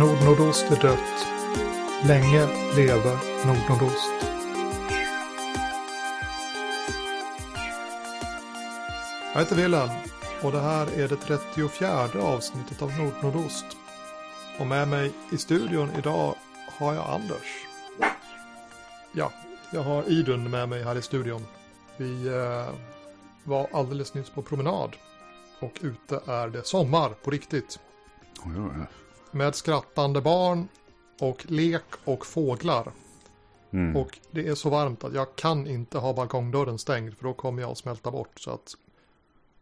Nordnordost är dött. Länge leve Nordnordost. Jag heter Wilhelm och det här är det 34 avsnittet av Nordnordost. Och med mig i studion idag har jag Anders. Ja, jag har Idun med mig här i studion. Vi eh, var alldeles nyss på promenad. Och ute är det sommar på riktigt. Oh, ja, ja. Med skrattande barn och lek och fåglar. Mm. Och det är så varmt att jag kan inte ha balkongdörren stängd för då kommer jag att smälta bort. Så att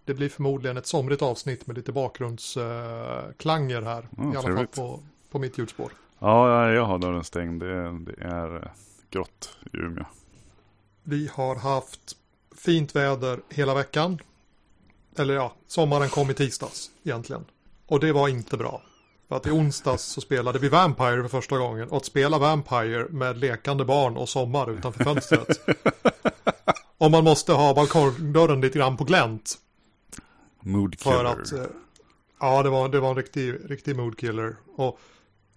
det blir förmodligen ett somrigt avsnitt med lite bakgrundsklanger här. Ja, I alla fall trevligt. på, på mitt ljudspår. Ja, ja, jag har dörren stängd. Det är, det är eh, grått i Umeå. Vi har haft fint väder hela veckan. Eller ja, sommaren kom i tisdags egentligen. Och det var inte bra. För att i onsdags så spelade vi Vampire för första gången. Och att spela Vampire med lekande barn och sommar utanför fönstret. och man måste ha balkongdörren lite grann på glänt. Mood För killer. att, eh, ja det var, det var en riktig, riktig moodkiller. Och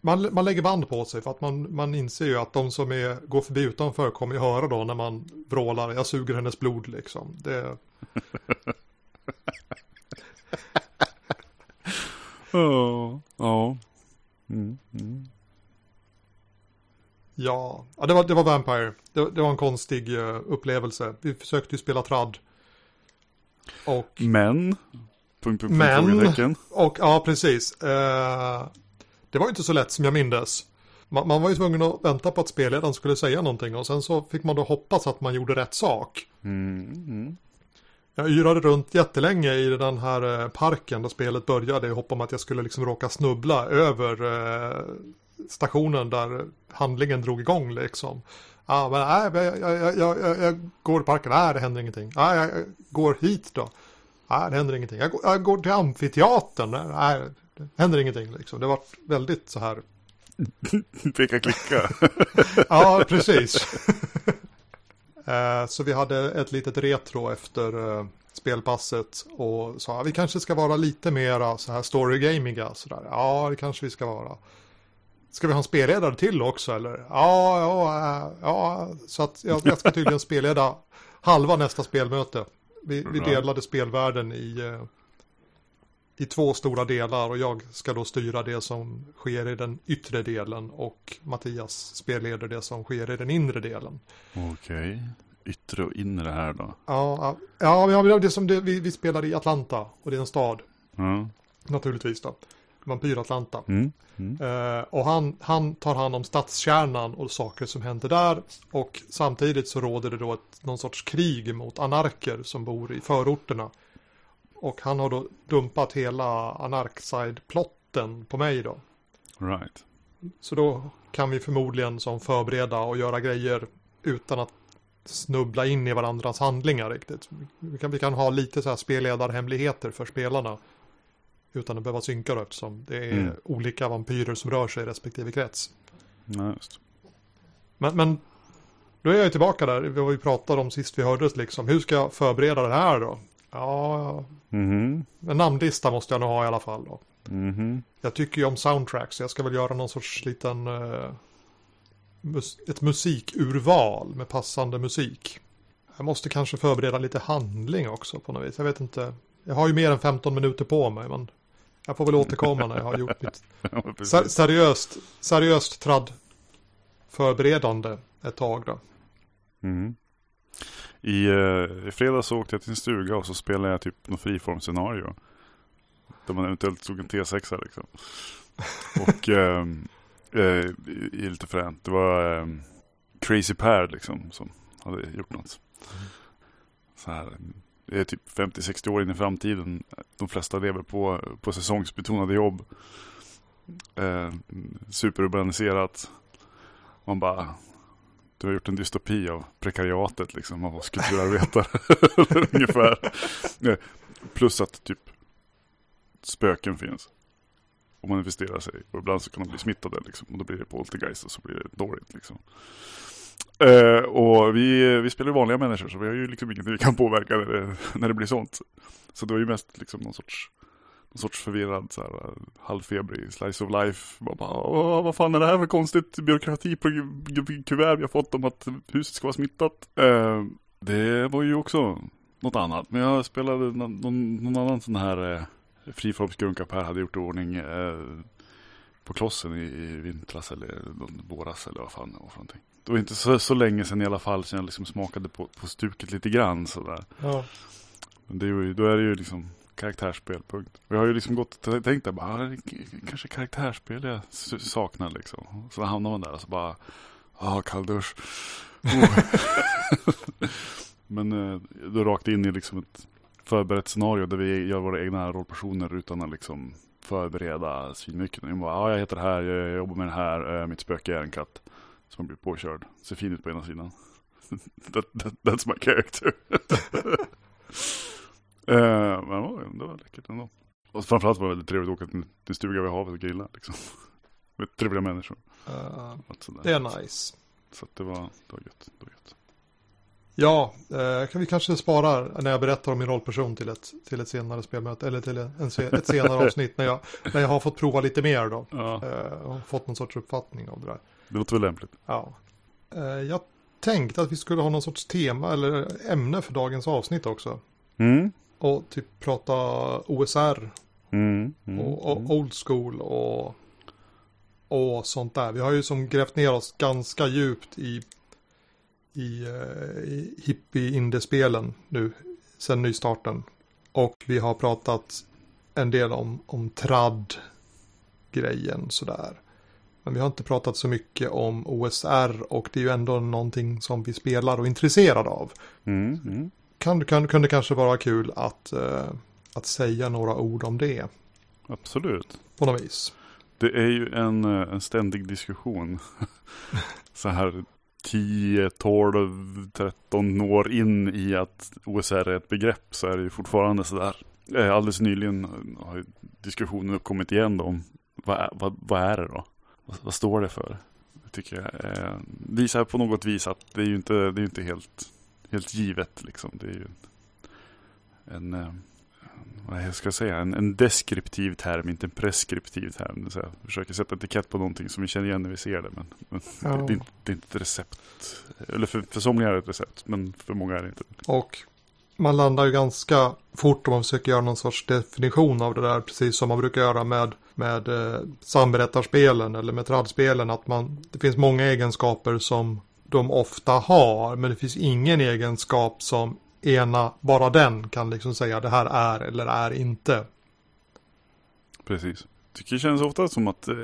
man, man lägger band på sig för att man, man inser ju att de som är, går förbi utanför kommer ju höra då när man vrålar, jag suger hennes blod liksom. Det, Ja. Ja. Mm, mm. ja, ja det, var, det var Vampire. Det, det var en konstig eh, upplevelse. Vi försökte ju spela tradd. Och, Men. Punkt, punkt, Men- och ja, precis. Eh, det var ju inte så lätt som jag mindes. Man, man var ju tvungen att vänta på att spelledaren skulle säga någonting och sen så fick man då hoppas att man gjorde rätt sak. Mm, mm. Jag yrade runt jättelänge i den här eh, parken där spelet började i hopp om att jag skulle liksom råka snubbla över eh, stationen där handlingen drog igång liksom. Ja, men nej, jag, jag, jag, jag, går i parken, nej det händer ingenting. Nej, jag, jag går hit då. Nej, det händer ingenting. Jag går, jag går till amfiteatern, nej, det händer ingenting liksom. Det var väldigt så här. Peka klicka. Ja, precis. Eh, Så vi hade ett litet retro efter eh, spelpasset och sa vi kanske ska vara lite mera så här storygamiga. Sådär. Ja, det kanske vi ska vara. Ska vi ha en spelledare till också eller? Ja, ja, eh, ja. Så att jag, jag ska tydligen spelleda halva nästa spelmöte. Vi, vi delade spelvärlden i, i två stora delar och jag ska då styra det som sker i den yttre delen och Mattias spelleder det som sker i den inre delen. Okej. Yttre och inre här då. Ja, ja, ja det som det, vi, vi spelade i Atlanta och det är en stad Ja. naturligtvis då. Vampyr-Atlanta. Mm. Mm. Eh, och han, han tar hand om stadskärnan och saker som händer där. Och samtidigt så råder det då ett, någon sorts krig mot anarker som bor i förorterna. Och han har då dumpat hela Anarkside-plotten på mig då. Right. Så då kan vi förmodligen som förbereda och göra grejer utan att snubbla in i varandras handlingar riktigt. Vi kan, vi kan ha lite så här spelledarhemligheter för spelarna. Utan att behöva synka då eftersom det är Mm. olika vampyrer som rör sig i respektive krets. Ja, just. Men, men då är jag tillbaka där, vad vi pratade om sist vi hördes liksom. Hur ska jag förbereda det här då? Ja, Mhm. en namnlista måste jag nog ha i alla fall då. Mhm. Jag tycker ju om soundtracks, så jag ska väl göra någon sorts liten... eh, mus ett musikurval med passande musik. Jag måste kanske förbereda lite handling också på något vis. Jag vet inte. Jag har ju mer än 15 minuter på mig, men jag får väl återkomma när jag har gjort mitt ser seriöst, seriöst tradd förberedande ett tag då. Mm. I, eh, I fredags så åkte jag till en stuga och så spelade jag typ något friformscenario. Där man eventuellt tog en T6 liksom. Och ehm, eh, i- i lite fränt. Det var ehm, Crazy Per liksom som hade gjort något. Så här, det är typ 50-60 år in i framtiden. De flesta lever på, på säsongsbetonade jobb. Eh, superurbaniserat. Man bara, du har gjort en dystopi av prekariatet liksom, av oss kulturarbetare. Ungefär. Eh, plus att typ spöken finns. Och manifesterar sig. Och ibland så kan de bli smittade liksom. Och då blir det poltergeist och så blir det dåligt liksom. Eh, och vi, vi spelar ju vanliga människor så vi har ju liksom ingenting vi kan påverka när det, när det blir sånt. Så det var ju mest liksom någon sorts, en sorts förvirrad så här, halvfebrig slice of life. Bara, bara, vad fan är det här för konstigt byråkratikuvert vi har fått om att huset ska vara smittat? Eh, det var ju också något annat. Men jag spelade någon, någon annan sån här eh, friformsgrunka Per hade gjort i ordning eh, på klossen i, i vintras eller våras eller vad fan det var för någonting. Det var inte så, så länge sedan i alla fall som jag liksom smakade på, på stuket lite grann sådär. Ja. Men det är ju, då är det ju liksom karaktärsspel, punkt. Och jag har ju liksom gått och tänkt där bara, ah, kanske karaktärsspel jag saknar liksom. Så hamnar man där och så bara, ah, kalldusch. Oh. Men eh, då rakt in i liksom ett förberett scenario där vi gör våra egna rollpersoner utan att liksom förbereda svinmycket. Jag bara, ah, jag heter det här, jag jobbar med det här, eh, mitt spöke är en katt som har blivit påkörd. Ser fin ut på ena sidan. that, that, that's my character. uh, men det var läckert ändå. Och framförallt var det väldigt trevligt att åka till en stuga vid havet och grilla. Liksom. Med trevliga människor. Uh, det är nice. Så det var, det var gött. Det var gött. Ja, eh, vi kanske sparar när jag berättar om min rollperson till ett, till ett senare spelmöte eller till en, ett senare avsnitt när jag, när jag har fått prova lite mer då. Ja. Eh, och fått någon sorts uppfattning av det där. Det låter väl lämpligt. Ja. Eh, jag tänkte att vi skulle ha någon sorts tema eller ämne för dagens avsnitt också. Mm. Och typ prata OSR. Mm. Mm. Och, och, old school och, och sånt där. Vi har ju som grävt ner oss ganska djupt i i, eh, i hippie-indiespelen nu sen nystarten. Och vi har pratat en del om, om tradd-grejen sådär. Men vi har inte pratat så mycket om OSR och det är ju ändå någonting som vi spelar och är intresserade av. Mm, mm. Kan, kan, kunde kanske vara kul att, uh, att säga några ord om det. Absolut. På något vis. Det är ju en, eh, en ständig diskussion. så här 10, 12, 13 år in i att OSR är ett begrepp så är det ju fortfarande sådär. Eh, alldeles nyligen har diskussionen uppkommit igen om vad, vad, vad är det då? Vad, vad, står det för? Jag tycker jag eh, visar på något vis att det är ju inte, det är inte helt, helt givet liksom. Det är ju en, en vad ska jag säga, en, en deskriptiv term, inte en preskriptiv term. Så jag försöker sätta etikett på någonting som vi känner igen när vi ser det. Men, men ja. det, det, är inte, det, är inte ett recept. Eller för, för somliga är det ett recept, men för många är det inte. Och man landar ju ganska fort om man försöker göra någon sorts definition av det där. Precis som man brukar göra med, med eh, samberättarspelen eller med tradspelen. Att man, det finns många egenskaper som de ofta har. Men det finns ingen egenskap som ena, bara den kan liksom säga det här är eller är inte. Precis. Tycker det känns ofta som att eh,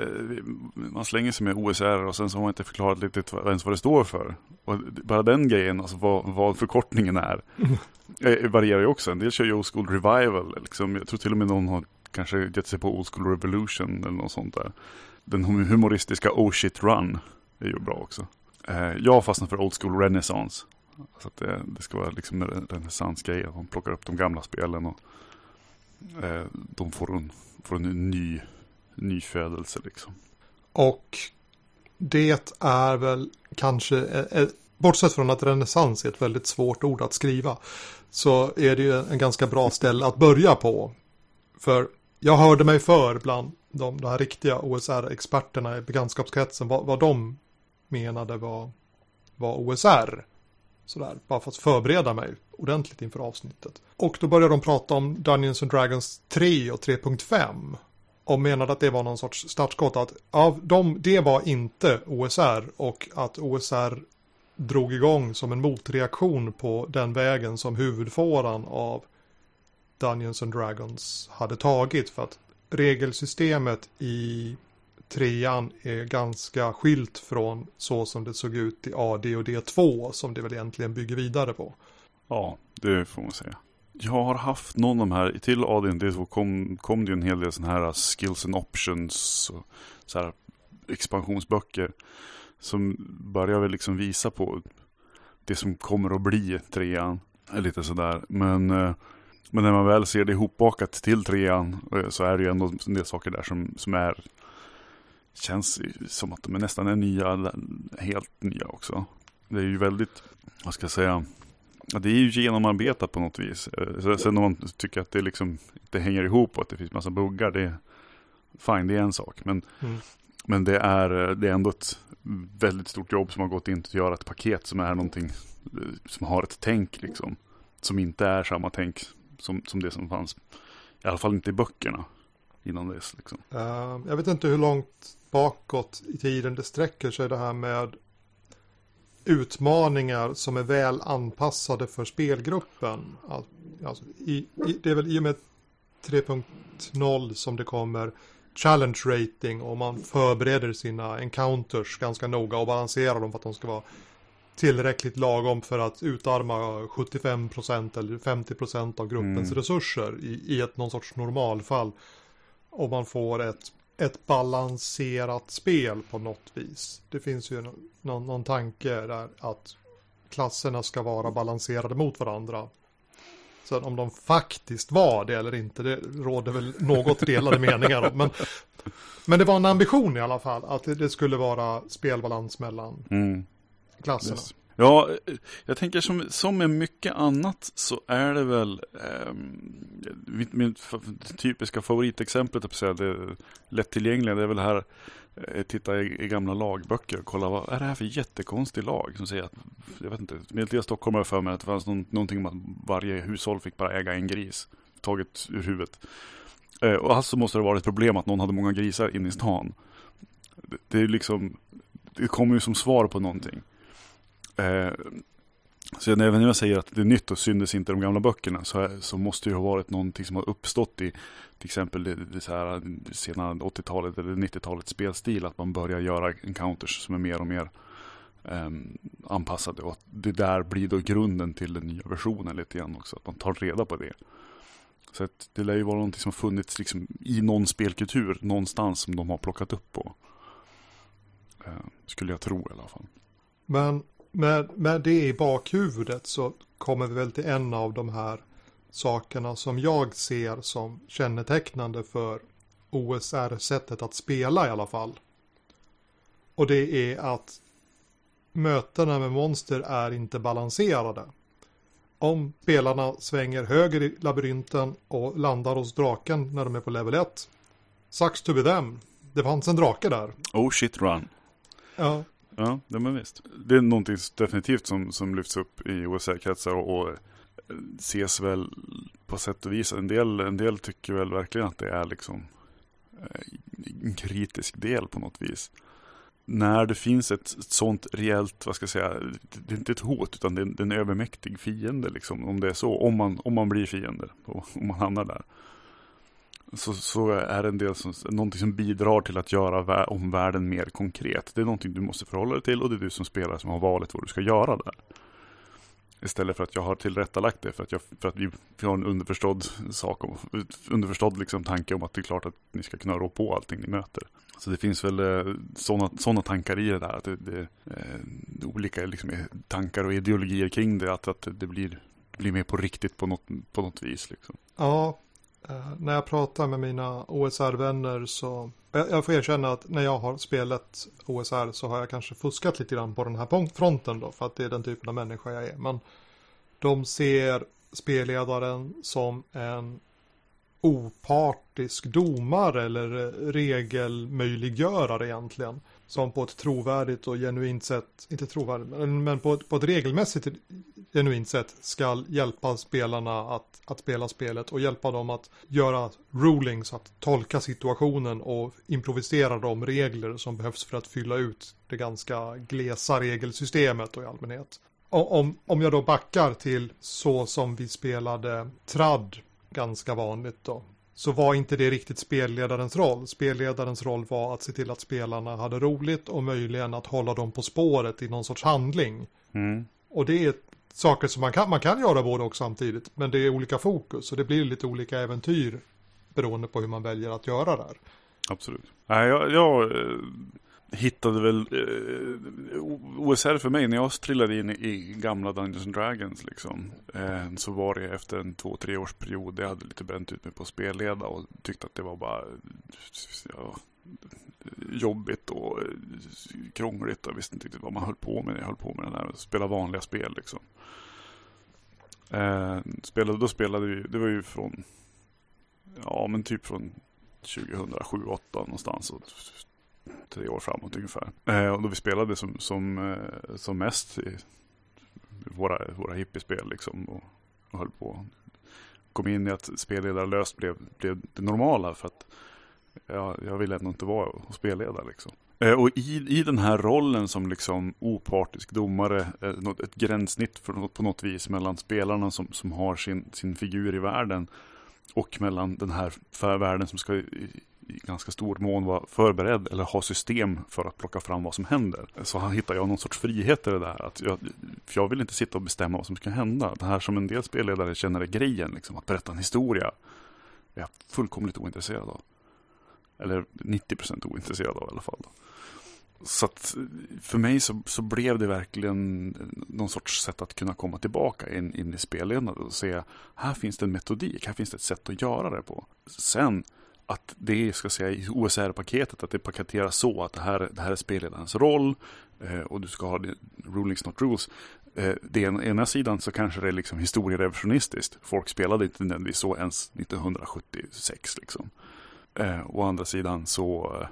man slänger sig med OSR och sen så har man inte förklarat lite ens vad det står för. Och bara den grejen, alltså vad, vad förkortningen är, mm. varierar ju också. En del kör ju Old School Revival. Liksom. Jag tror till och med någon har kanske gett sig på Old School Revolution eller något sånt där. Den humoristiska Oh Shit Run är ju bra också. Eh, jag fastnar för Old School Renaissance. Så att det, det ska vara liksom en renässansgrej. Att man plockar upp de gamla spelen och eh, de får en, får en ny, nyfödelse liksom. Och det är väl kanske, eh, eh, bortsett från att renässans är ett väldigt svårt ord att skriva, så är det ju en ganska bra ställe att börja på. För jag hörde mig för bland de, de här riktiga OSR-experterna i bekantskapskretsen vad, vad de menade var, var OSR. Sådär, bara för att förbereda mig ordentligt inför avsnittet. Och då började de prata om Dungeons and Dragons 3 och 3.5. Och menade att det var någon sorts startskott. Att av dem, det var inte OSR och att OSR drog igång som en motreaktion på den vägen som huvudfåran av Dungeons and Dragons hade tagit. För att regelsystemet i trean är ganska skilt från så som det såg ut i AD och D2 som det väl egentligen bygger vidare på. Ja, det får man säga. Jag har haft någon av de här, till AD och D2 kom, kom det ju en hel del sådana här skills and options och så här expansionsböcker som börjar väl liksom visa på det som kommer att bli trean. Lite sådär, men eh, men när man väl ser det ihopbakat till trean eh, så är det ju ändå en del saker där som, som är känns som att de är nästan är nya, helt nya också. Det är ju väldigt, vad ska jag säga, det är ju genomarbetat på något vis. Eh, sen om man tycker att det liksom inte hänger ihop och att det finns massa buggar, det är fine, det är en sak. Men, mm. men det, är, det är ändå ett väldigt stort jobb som har gått in att göra ett paket som är någonting som har ett tänk liksom. Som inte är samma tänk som, som det som fanns. I alla fall inte i böckerna innan dess. Liksom. Uh, jag vet inte hur långt bakåt i tiden det sträcker sig det här med utmaningar som är väl anpassade för spelgruppen. Alltså, i, i, det är väl i och med 3.0 som det kommer challenge rating och man förbereder sina encounters ganska noga och balanserar dem för att de ska vara tillräckligt lagom för att utarma 75% eller 50% av gruppens mm. resurser i, i ett någon sorts normalfall. Och man får ett, ett balanserat spel på något vis. Det finns ju någon, någon tanke där att klasserna ska vara balanserade mot varandra. Sen om de faktiskt var det eller inte, det råder väl något delade meningar om. Men, men det var en ambition i alla fall, att det skulle vara spelbalans mellan mm. klasserna. Yes. Ja, eh, jag tänker som, som med mycket annat så är det väl eh, mitt, mitt typiska favoritexempel, det lättillgängliga, det är väl här Eh, titta i, i, gamla lagböcker och kolla vad är det här för jättekonstig lag som säger att, jag vet inte, medeltida Stockholm har för mig att det fanns någon, någonting om att varje hushåll fick bara äga en gris, taget ur huvudet. Eh, och alltså måste det vara ett problem att någon hade många grisar inne i stan. Det, det är liksom, det kommer ju som svar på någonting. Eh, så även när jag säger att det är nytt och syndes inte i de gamla böckerna så, så måste det ha varit någonting som har uppstått i till exempel det, det så här, eh, sena 80-talet eller 90-talets spelstil. Att man börjar göra encounters som är mer och mer eh, anpassade. Och att det där blir då grunden till den nya versionen lite grann också. Att man tar reda på det. Så att det lär ju vara någonting som funnits liksom i någon spelkultur någonstans som de har plockat upp på. Eh, skulle jag tro i alla fall. Men med, med det i bakhuvudet så kommer vi väl till en av de här sakerna som jag ser som kännetecknande för OSR-sättet att spela i alla fall. Och det är att mötena med monster är inte balanserade. Om spelarna svänger höger i labyrinten och landar hos draken när de är på level 1. Sucks to be them. Det fanns en drake där. Oh shit run. Ja. Ja, det men visst. Det är någonting definitivt som, som lyfts upp i OSR-kretsar och, och ses väl på sätt och vis. En del, en del tycker väl verkligen att det är liksom eh, en kritisk del på något vis. När det finns ett, ett sånt reellt, vad ska jag säga, det är inte ett hot utan det är, det är en övermäktig fiende liksom. Om det är så, om man, om man blir fiende och om man hamnar där. Så, så är det en del som, någonting som bidrar till att göra omvärlden mer konkret. Det är någonting du måste förhålla dig till och det är du som spelar som har valet vad du ska göra där. Istället för att jag har tillrättalagt det för att, jag, för att vi, har en underförstådd sak, om, underförstådd liksom tanke om att det är klart att ni ska kunna rå på allting ni möter. Så det finns väl eh, sådana såna tankar i det där, att det, det eh, olika liksom, tankar och ideologier kring det, att, att det blir, blir mer på riktigt på något, på något vis. Liksom. Ja, eh, när jag pratar med mina OSR-vänner så jag, jag får erkänna att när jag har spelat OSR så har jag kanske fuskat lite grann på den här fronten då för att det är den typen av människa jag är. Men de ser spelledaren som en opartisk domare eller regelmöjliggörare egentligen. Som på ett trovärdigt och genuint sätt, inte trovärdigt, men på ett, på ett regelmässigt genuint sätt ska hjälpa spelarna att, att spela spelet och hjälpa dem att göra rulings, att tolka situationen och improvisera de regler som behövs för att fylla ut det ganska glesa regelsystemet och i allmänhet. Om, om jag då backar till så som vi spelade tradd ganska vanligt då, så var inte det riktigt spelledarens roll. Spelledarens roll var att se till att spelarna hade roligt och möjligen att hålla dem på spåret i någon sorts handling. Mm. Och det är saker som man kan, man kan göra både och samtidigt, men det är olika fokus och det blir lite olika äventyr beroende på hur man väljer att göra där. Absolut. Nej, jag, jag eh, hittade väl eh, OSR för mig när jag trillade in i gamla Dungeons and Dragons liksom. Eh, så var det efter en två, tre års period. Jag hade lite bränt ut mig på spelleda och tyckte att det var bara ja, jobbigt och eh, krångligt Jag visste inte riktigt vad man höll på med när jag höll på med det där. Spela vanliga spel liksom. Eh, spelade, då spelade vi, det var ju från, ja men typ från 2007 2008 någonstans. Och tre år framåt ungefär. Eh, och då vi spelade som, som, eh, som mest i våra, våra hippiespel liksom. Och, och höll på. Kom in i att spelledarlöst blev, blev det normala för att jag, jag ville ändå inte vara och spelledare liksom. Eh, och i, i den här rollen som liksom opartisk domare, eh, ett gränssnitt för, på något vis mellan spelarna som, som har sin, sin figur i världen och mellan den här världen som ska i, ganska stor mån vara förberedd eller ha system för att plocka fram vad som händer. Så här hittar jag någon sorts frihet i det där. Att jag, för jag vill inte sitta och bestämma vad som ska hända. Det här som en del spelledare känner är grejen, liksom, att berätta en historia, är jag fullkomligt ointresserad av. Eller 90% ointresserad av i alla fall. Då. Så att för mig så, så blev det verkligen någon sorts sätt att kunna komma tillbaka in, in i spelledandet och se här finns det en metodik, här finns det ett sätt att göra det på. Sen att det ska säga i OSR-paketet, att det paketeras så att det här, det här är spelledarens roll eh, och du ska ha det, rulings not rules. Eh, det ena, ena sidan så kanske det är liksom historierevisionistiskt. Folk spelade inte nödvändigtvis så ens 1976 liksom. Eh, å andra sidan så eh,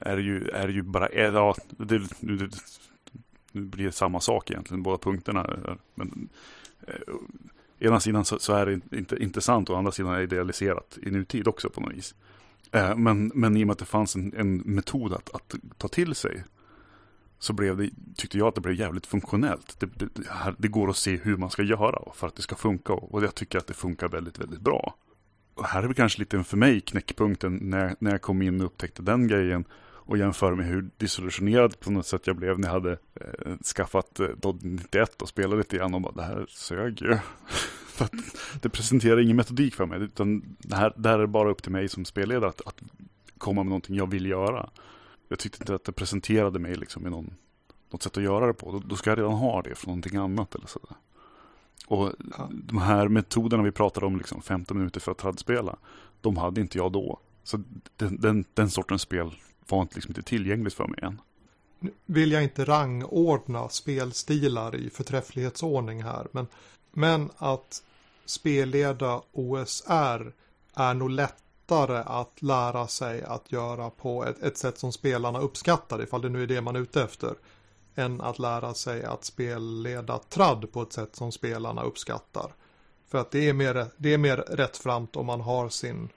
är det ju, är det ju bara, är, ja, det, nu, det, det blir samma sak egentligen, båda punkterna. Eh, men, eh, ena sidan så, så, är det inte intressant och andra sidan är det idealiserat i nutid också på något vis. Eh, men, men i och med att det fanns en, en metod att, att, ta till sig så blev det, tyckte jag att det blev jävligt funktionellt. Det, det, det, går att se hur man ska göra för att det ska funka och jag tycker att det funkar väldigt, väldigt bra. Och här är väl kanske lite för mig knäckpunkten när, när jag kom in och upptäckte den grejen och jämför med hur disillusionerad på något sätt jag blev när jag hade eh, skaffat eh, Dodd 91 och spelade lite grann och bara det här sög ju. för att det presenterar ingen metodik för mig utan det här, det här är bara upp till mig som spelledare att, att komma med någonting jag vill göra. Jag tyckte inte att det presenterade mig liksom i någon, något sätt att göra det på. Då, då ska jag redan ha det från någonting annat eller sådär. Och ja. de här metoderna vi pratade om, liksom 15 minuter för att tradspela, de hade inte jag då. Så den, den, den sortens spel var inte, liksom inte tillgängligt för mig än. Nu vill jag inte rangordna spelstilar i förträfflighetsordning här, men, men att spelleda OSR är nog lättare att lära sig att göra på ett, ett sätt som spelarna uppskattar, ifall det nu är det man är ute efter, än att lära sig att spelleda tradd på ett sätt som spelarna uppskattar. För att det är mer, det är mer rättframt om man har sin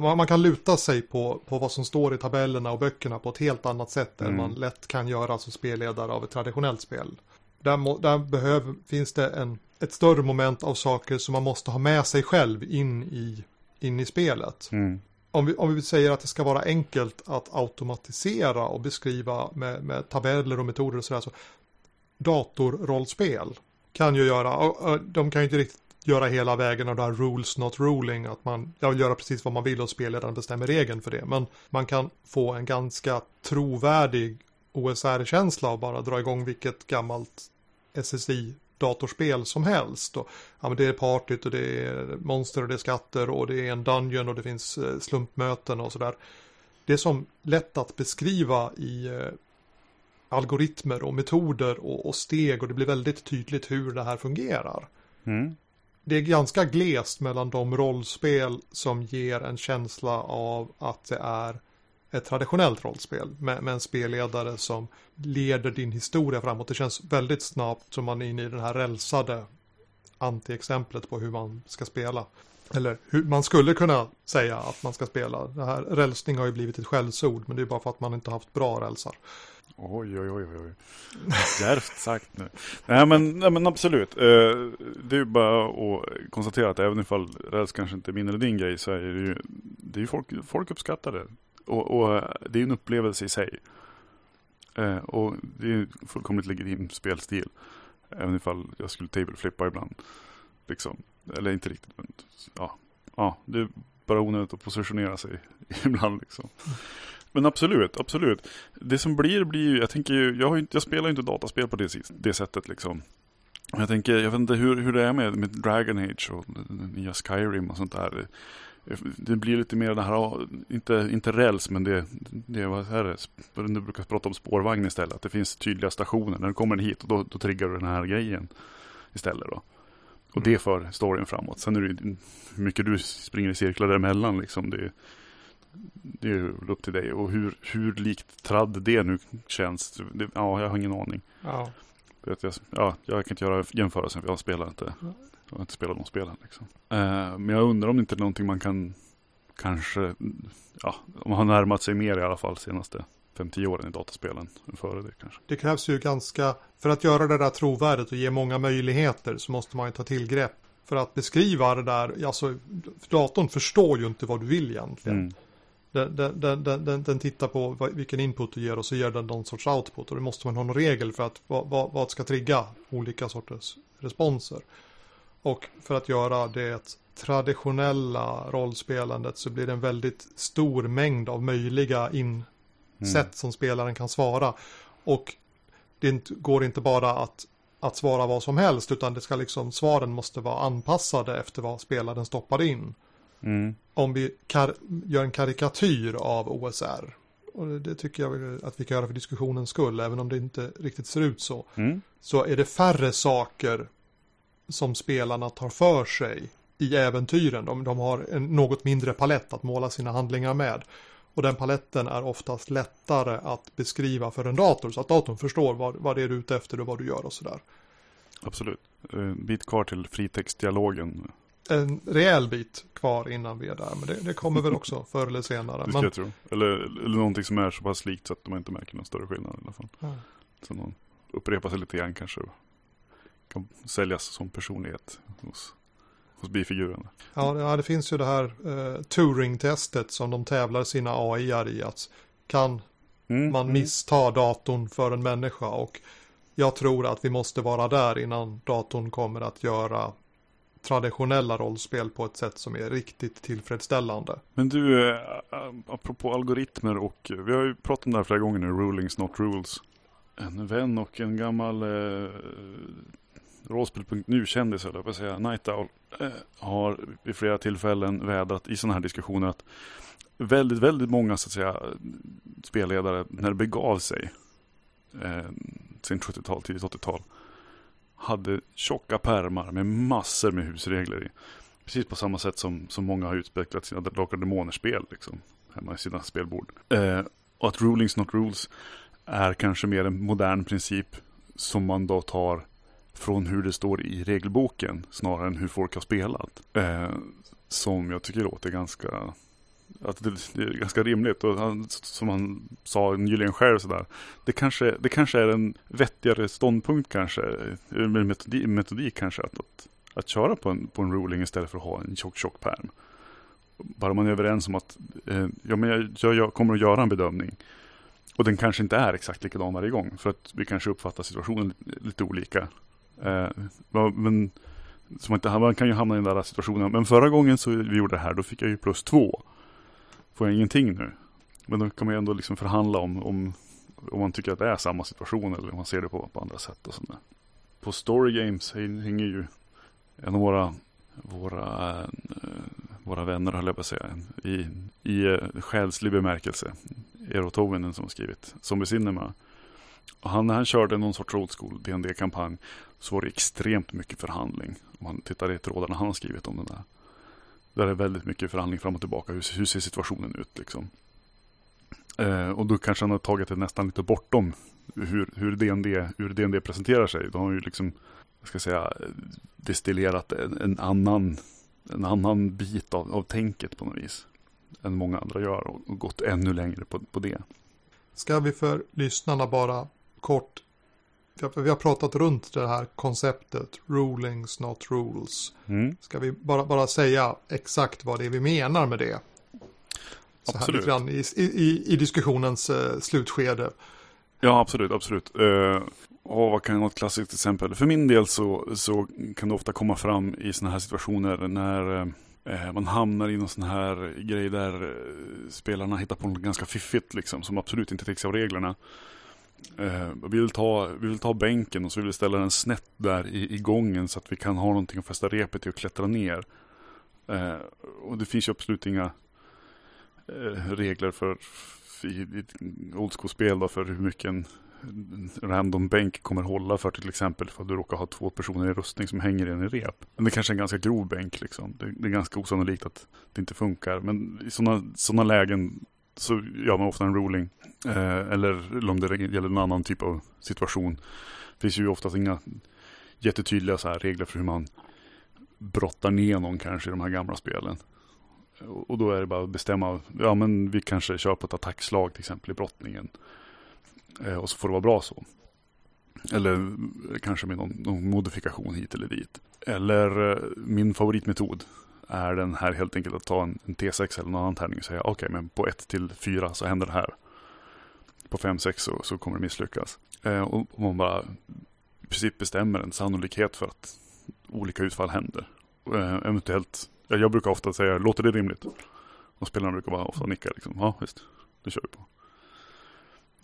man, man, kan luta sig på, på vad som står i tabellerna och böckerna på ett helt annat sätt mm. än man lätt kan göra som spelledare av ett traditionellt spel. Där, må, där behöv, finns det en, ett större moment av saker som man måste ha med sig själv in i, in i spelet. Mm. Om, vi, om vi säger att det ska vara enkelt att automatisera och beskriva med, med tabeller och metoder och sådär. Så datorrollspel kan ju göra, de kan ju inte riktigt göra hela vägen av det här rules not ruling, att man jag vill göra precis vad man vill och spelledaren bestämmer regeln för det. Men man kan få en ganska trovärdig OSR-känsla och bara dra igång vilket gammalt SSI datorspel som helst. Och, ja, men det är partyt och det är monster och det är skatter och det är en dungeon och det finns eh, slumpmöten och sådär. Det är som lätt att beskriva i eh, algoritmer och metoder och, och, steg och det blir väldigt tydligt hur det här fungerar. Mm det är ganska glest mellan de rollspel som ger en känsla av att det är ett traditionellt rollspel med, med en spelledare som leder din historia framåt. Det känns väldigt snabbt som man är inne i den här rälsade antiexemplet på hur man ska spela. Eller hur man skulle kunna säga att man ska spela. Det här rälsning har ju blivit ett skällsord men det är bara för att man inte haft bra rälsar. Oj, oj, oj, oj. Djärvt sagt nu. Nej men, nej, men absolut. Eh, det är ju bara att konstatera att även ifall räls kanske inte är min eller din grej så är det ju, det är ju folk, folk uppskattar det. Och, och eh, det är en upplevelse i sig. Eh, och det är fullkomligt legitim spelstil. Även ifall jag skulle tableflippa ibland. Liksom. Eller inte riktigt, men ja. ja det är bara onödigt att positionera sig ibland liksom. Men absolut, absolut. Det som blir, blir ju, jag tänker ju, jag, har inte, jag spelar ju inte dataspel på det, det sättet liksom. Jag tänker, jag vet inte hur, hur det är med, med Dragon Age och nya Skyrim och sånt där. Det blir lite mer det här, inte, inte räls, men det, det vad är det? Du brukar prata om spårvagn istället. Att det finns tydliga stationer. När du kommer hit, och då, då triggar du den här grejen istället då. Och det för storyn framåt. Sen är det ju hur mycket du springer i cirklar däremellan liksom. Det, det är upp till dig. Och hur, hur likt tradd det nu känns. Det, ja, jag har ingen aning. Ja. Vet jag, ja, jag kan inte göra jämförelsen för jag spelar inte. Jag har inte spelat de spelen. Liksom. Eh, men jag undrar om det inte är någonting man kan kanske, ja, om man har närmat sig mer i alla fall senaste 5-10 åren i dataspelen än före det kanske. Det krävs ju ganska, för att göra det där trovärdigt och ge många möjligheter så måste man ju ta tillgrepp. För att beskriva det där, alltså datorn förstår ju inte vad du vill egentligen. Mm. Den, den, den, den, tittar på vilken input du ger och så ger den någon sorts output. Och det måste man ha någon regel för att vad, vad, vad ska trigga olika sorters responser. Och för att göra det traditionella rollspelandet så blir det en väldigt stor mängd av möjliga in, Mm. som spelaren kan svara. Och det går inte bara att, att svara vad som helst utan det ska liksom, svaren måste vara anpassade efter vad spelaren stoppar in Mm. Om vi gör en karikatyr av OSR. Och det, det tycker jag att vi kan göra för diskussionens skull, även om det inte riktigt ser ut så. Mm. Så är det färre saker som spelarna tar för sig i äventyren. De, de har en något mindre palett att måla sina handlingar med. Och den paletten är oftast lättare att beskriva för en dator så att datorn förstår vad, vad det är du är ute efter och vad du gör och sådär. Absolut. Eh, En bit kvar till fritextdialogen. En rejäl bit kvar innan vi är där, men det, det kommer väl också förr eller senare. Det ska Men, jag tro. Eller, eller någonting som är så pass likt så att man inte märker någon större skillnad i alla fall. Ja. Så någon upprepar sig lite grann kanske. Kan säljas som personlighet hos, hos bifiguren. Ja, det- ja, det finns ju det här eh, Turing-testet som de tävlar sina AI-ar i. Att kan Mm. man mm. missta datorn för en människa? Och jag tror att vi måste vara där innan datorn kommer att göra traditionella rollspel på ett sätt som är riktigt tillfredsställande. Men du, eh, eh, apropå algoritmer och eh, vi har ju pratat om det här flera gånger nu, rulings not rules. En vän och en gammal eh, rollspel.nu-kändis, eller jag säga, Night Owl, eh, har vid flera tillfällen vädrat i sådana här diskussioner att väldigt, väldigt många så att säga spelledare, när det begav sig, eh, sent 70-tal, tidigt 80-tal, hade tjocka pärmar med massor med husregler i. Precis på samma sätt som, som många har utvecklat sina Drakar och Demoner-spel liksom, hemma i sina spelbord. Eh, och att rulings not rules är kanske mer en modern princip som man då tar från hur det står i regelboken snarare än hur folk har spelat. Eh, som jag tycker låter ganska att det, det är ganska rimligt och han, som han sa nyligen själv sådär. Det kanske, det kanske är en vettigare ståndpunkt kanske, med metodik, metodik kanske att, att, att köra på en, på en ruling istället för att ha en tjock tjock pärm. Bara man är överens om att eh, ja, men jag, jag, jag kommer att göra en bedömning. Och den kanske inte är exakt likadan varje gång. För att vi kanske uppfattar situationen lite, lite olika. Eh, men så man, inte, man kan ju hamna i den där situationen. Men förra gången så vi gjorde det här, då fick jag ju plus två. Får jag ingenting nu? Men då kan man ju ändå liksom förhandla om, om, om man tycker att det är samma situation eller om man ser det på, på andra sätt och sådär. På Story Games hänger ju en av våra, våra, eh, våra vänner, höll jag på att säga, i, i eh, själslig bemärkelse. Eero Tovinen som har skrivit Zombie Cinema. Och han, han körde någon sorts old school dd kampanj så var det extremt mycket förhandling. Om man tittar i trådarna han har skrivit om den där. Där det är väldigt mycket förhandling fram och tillbaka. Hur, hur ser situationen ut liksom? Eh, och då kanske han har tagit det nästan lite bortom hur, hur, DND, hur DND presenterar sig. Då har ju liksom, jag ska säga, destillerat en, en annan, en annan bit av, av tänket på något vis. Än många andra gör och, och gått ännu längre på, på det. Ska vi för lyssnarna bara kort, för vi har pratat runt det här konceptet, rulings not rules. Mm. Ska vi bara, bara säga exakt vad det är vi menar med det? Så här Absolut. grann i, i, i diskussionens eh, slutskede. Ja, absolut, absolut. Uh, och vad kan något klassiskt exempel? För min del så, så kan det ofta komma fram i sådana här situationer när eh, man hamnar i någon sån här grej där eh, spelarna hittar på något ganska fiffigt liksom, som absolut inte täcks av reglerna. Eh, vi, vill ta, vi vill ta bänken och så vill vi ställa den snett där i, i gången så att vi kan ha någonting att fästa repet i och klättra ner. Eh, och det finns ju absolut inga eh, regler för i, i old school-spel för hur mycket en, random bänk kommer hålla för till exempel för att du råkar ha två personer i rustning som hänger i en rep. Men det kanske är en ganska grov bänk liksom. Det, det är ganska osannolikt att det inte funkar. Men i sådana såna lägen så gör man ofta en ruling. Eh, eller om det gäller en annan typ av situation. Det finns ju oftast inga jättetydliga så här regler för hur man brottar ner någon kanske i de här gamla spelen. Och då är det bara att bestämma, ja men vi kanske kör på ett attackslag till exempel i brottningen. Eh, och så får det vara bra så. Eller kanske med någon, någon modifikation hit eller dit. Eller eh, min favoritmetod är den här helt enkelt att ta en, en T6 eller någon annan tärning och säga okej okay, men på 1 till 4 så händer det här. På 5-6 så, så kommer det misslyckas. Eh, och, och man bara i princip bestämmer en sannolikhet för att olika utfall händer. Eh, eventuellt, jag brukar ofta säga låter det rimligt? Och spelarna brukar bara ofta nicka liksom. Ja visst, det kör vi på.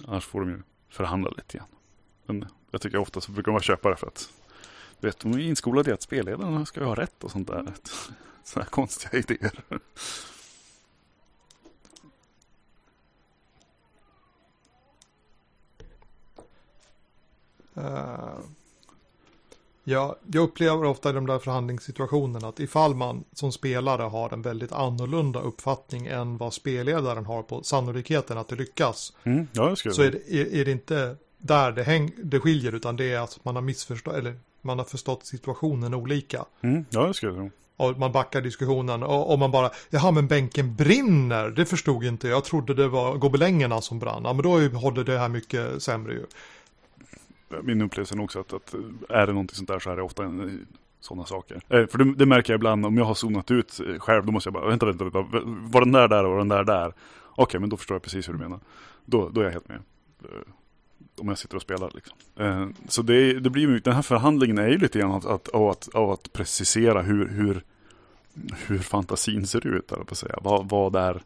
Annars får de ju förhandla lite grann. Men jag tycker ofta så brukar de vara köpare för att du vet, de är inskolade i att spelledarna ska ha rätt och sånt där. Sådana här konstiga idéer. Uh, ja, jag upplever ofta i de där förhandlingssituationerna att ifall man som spelare har en väldigt annorlunda uppfattning än vad spelledaren har på sannolikheten att det lyckas. Mm, ja, det så är det, är, är det inte där det, häng, det skiljer utan det är att man har missförstått eller man har förstått situationen olika. Mm, ja, det skulle jag och man backar diskussionen och, och, man bara, jaha men bänken brinner, det förstod inte jag, trodde det var gobelängerna som brann. Ja men då håller det här mycket sämre ju. Min upplevelse är också att, att är det någonting sånt där så är det ofta en, sådana saker. Eh, för det, det, märker jag ibland om jag har zonat ut själv, då måste jag bara, vänta, vänta, vänta, var den där där och den där där? Okej, okay, men då förstår jag precis hur du menar. Då, då är jag helt med. Eh, om jag sitter och spelar. Liksom. Eh, så det, det blir ju, den här förhandlingen är ju lite grann att, att, av, att, av att precisera hur, hur, hur fantasin ser ut. På att säga. Vad, vad är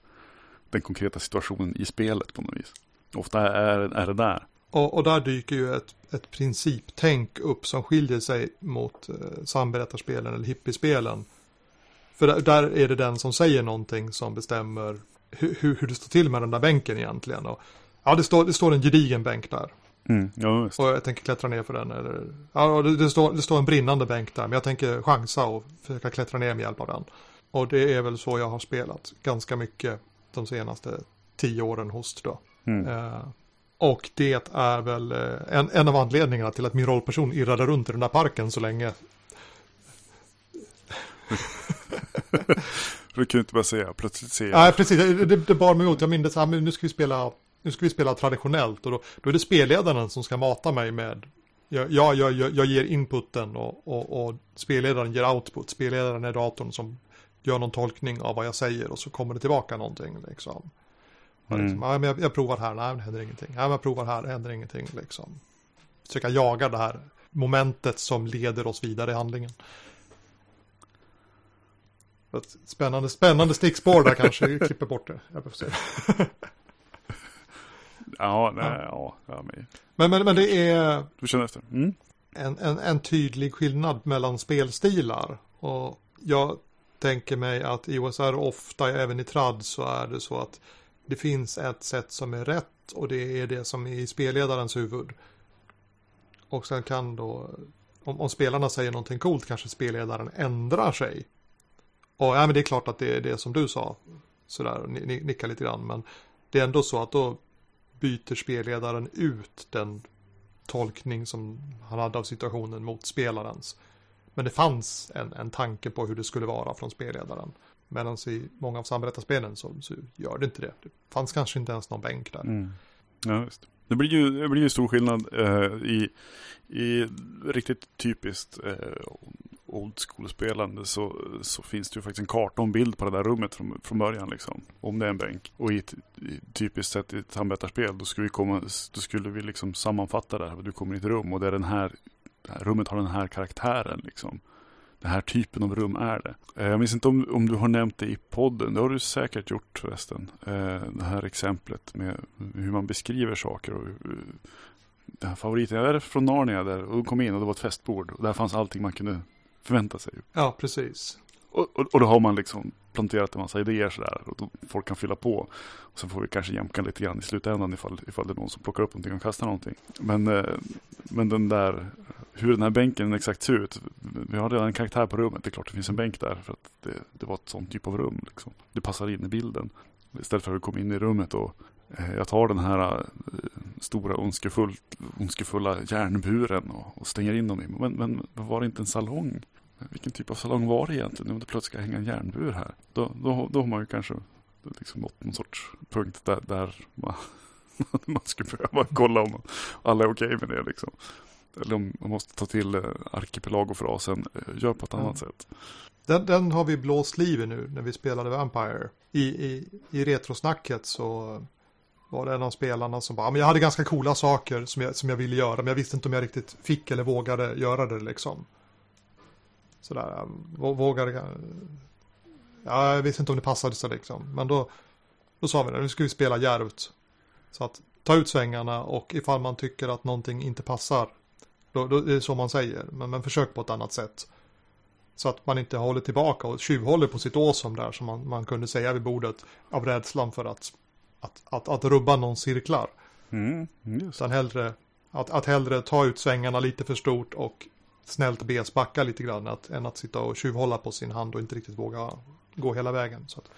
den konkreta situationen i spelet på något vis. Ofta är, är det där. Och, och där dyker ju ett, ett principtänk upp som skiljer sig mot eh, samberättarspelen eller hippiespelen. För där, där, är det den som säger någonting som bestämmer hur, hur, hur det står till med den där bänken egentligen. Och, ja, det står, det står en gedigen bänk där. Mm, ja, och jag tänker klättra ner för den. Eller, ja, det, det, står, det står en brinnande bänk där, men jag tänker chansa och försöka klättra ner med hjälp av den. Och det är väl så jag har spelat ganska mycket de senaste tio åren hos då. Mm. Eh, och det är väl eh, en, en av anledningarna till att min rollperson irrade runt i den där parken så länge. du ju inte bara säga plötsligt ser jag. Nej, precis. Det, det bar mig emot. Jag minns nu ska vi spela nu ska vi spela traditionellt och då, då är det spelledaren som ska mata mig med Ja, jag, jag, jag ger inputen och, och, och, spelledaren ger output. Spelledaren är datorn som gör någon tolkning av vad jag säger och så kommer det tillbaka någonting. Liksom. Mm. Liksom, ja, men jag, jag, provar här, nej det händer ingenting. Ja, men jag provar här, det händer ingenting. Liksom. Försöka jaga det här momentet som leder oss vidare i handlingen. Spännande, spännande stickspår där kanske, klipper bort det. Jag får se. Ja, nej, ja. ja men... Men, men, men det är du känner efter. Mm. En, en, en tydlig skillnad mellan spelstilar. Och jag tänker mig att i OSR ofta, även i trad, så är det så att det finns ett sätt som är rätt och det är det som är i spelledarens huvud. Och sen kan då, om, om spelarna säger någonting coolt kanske spelledaren ändrar sig. Och ja, men det är klart att det är det som du sa. Sådär, nicka lite grann. Men det är ändå så att då byter spelledaren ut den tolkning som han hade av situationen mot spelarens. Men det fanns en, en tanke på hur det skulle vara från spelledaren. Medan i många av samberättarspelen så, så gör det inte det. Det fanns kanske inte ens någon bänk där. Mm. Ja, just. Det blir ju, det blir ju stor skillnad eh, i, i riktigt typiskt eh, old school-spelande så, så finns det ju faktiskt en karta och en bild på det där rummet från, från början. Liksom, om det är en bänk. Och i ett i, typiskt sett i ett handbetarspel då skulle vi, komma, då skulle vi liksom sammanfatta det här. Du kommer i ett rum och det är den här, det här rummet har den här karaktären. Liksom. Den här typen av rum är det. Eh, jag minns inte om, om du har nämnt det i podden. Det har du säkert gjort förresten. Eh, det här exemplet med hur man beskriver saker. Och, eh, den här favoriten, jag är från Narnia där och kom in och det var ett festbord. Och där fanns allting man kunde förvänta sig. Ja, precis. Och, och, och, då har man liksom planterat en massa idéer sådär. Och då folk kan fylla på. Och sen får vi kanske jämka lite grann i slutändan ifall, ifall det är någon som plockar upp någonting och kastar någonting. Men, eh, men den där, hur den här bänken exakt ser ut. Vi har redan en karaktär på rummet. Det är klart det finns en bänk där. För att det, det var ett sånt typ av rum. Liksom. Det passar in i bilden. Istället för att komma in i rummet och jag tar den här eh, stora ondskefull, ondskefulla järnburen och, och stänger in dem i. Men, men var det inte en salong? Vilken typ av salong var det egentligen? Om det plötsligt ska hänga en järnbur här. Då, då, då har man ju kanske liksom nått någon sorts punkt där, där man, man skulle behöva kolla om alla är okej okay med det. Liksom. Eller om man måste ta till eh, arkipelagofrasen, gör på ett mm. annat sätt. Den, den, har vi blåst liv i nu när vi spelade Vampire. I, i, i retrosnacket så var det en av spelarna som bara, men jag hade ganska coola saker som jag, som jag ville göra, men jag visste inte om jag riktigt fick eller vågade göra det liksom. Sådär, ehm, vågade, ja, jag visste inte om det passade sig liksom. Men då, då sa vi det, nu ska vi spela djärvt. Så att ta ut svängarna och ifall man tycker att någonting inte passar, då, då är det så man säger. Men, men försök på ett annat sätt. Så att man inte håller tillbaka och tjuvhåller på sitt åsom där som man, man kunde säga vid bordet av rädslan för att, att, att, att rubba någon cirklar. Mm, Utan hellre att, att hellre ta ut svängarna lite för stort och snällt besbacka lite grann att, än att sitta och tjuvhålla på sin hand och inte riktigt våga gå hela vägen. Så att,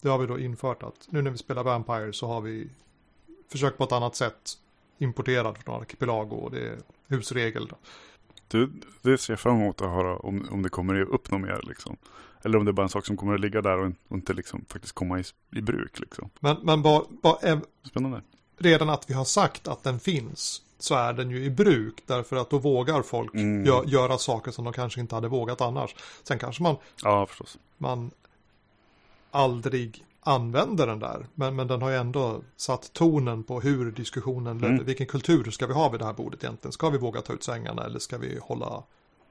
det har vi då infört att nu när vi spelar Vampire så har vi försökt på ett annat sätt importerad från Archipelago och det är husregel. Då. Du, det ser jag fram emot att höra om, om det kommer upp något mer. Liksom. Eller om det är bara en sak som kommer att ligga där och, och inte liksom faktiskt komma i, i bruk. Liksom. Men, men bara, bara, eh, Spännande. redan att vi har sagt att den finns så är den ju i bruk därför att då vågar folk mm. gö göra saker som de kanske inte hade vågat annars. Sen kanske man, ja, förstås. man aldrig använder den där. Men, men den har ju ändå satt tonen på hur diskussionen ledde. Mm. Vilken kultur ska vi ha vid det här bordet egentligen? Ska vi våga ta ut svängarna eller ska vi hålla,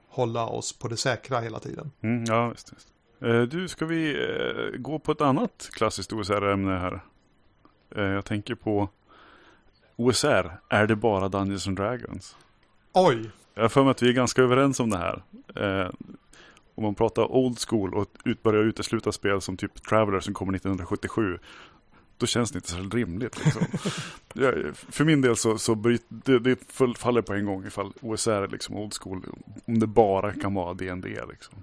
hålla oss på det säkra hela tiden? Mm, ja, visst, visst. Eh, du, ska vi eh, gå på ett annat klassiskt OSR-ämne här? Eh, jag tänker på OSR, är det bara Dungeons and Dragons? Oj! Jag har för mig att vi är ganska överens om det här. Eh, om man pratar old school och ut, börjar utesluta spel som typ Traveller som kommer 1977. Då känns det inte så rimligt. Liksom. ja, för min del så, så bryt, det, det faller på en gång ifall OSR är liksom old school. Om det bara kan vara DND liksom.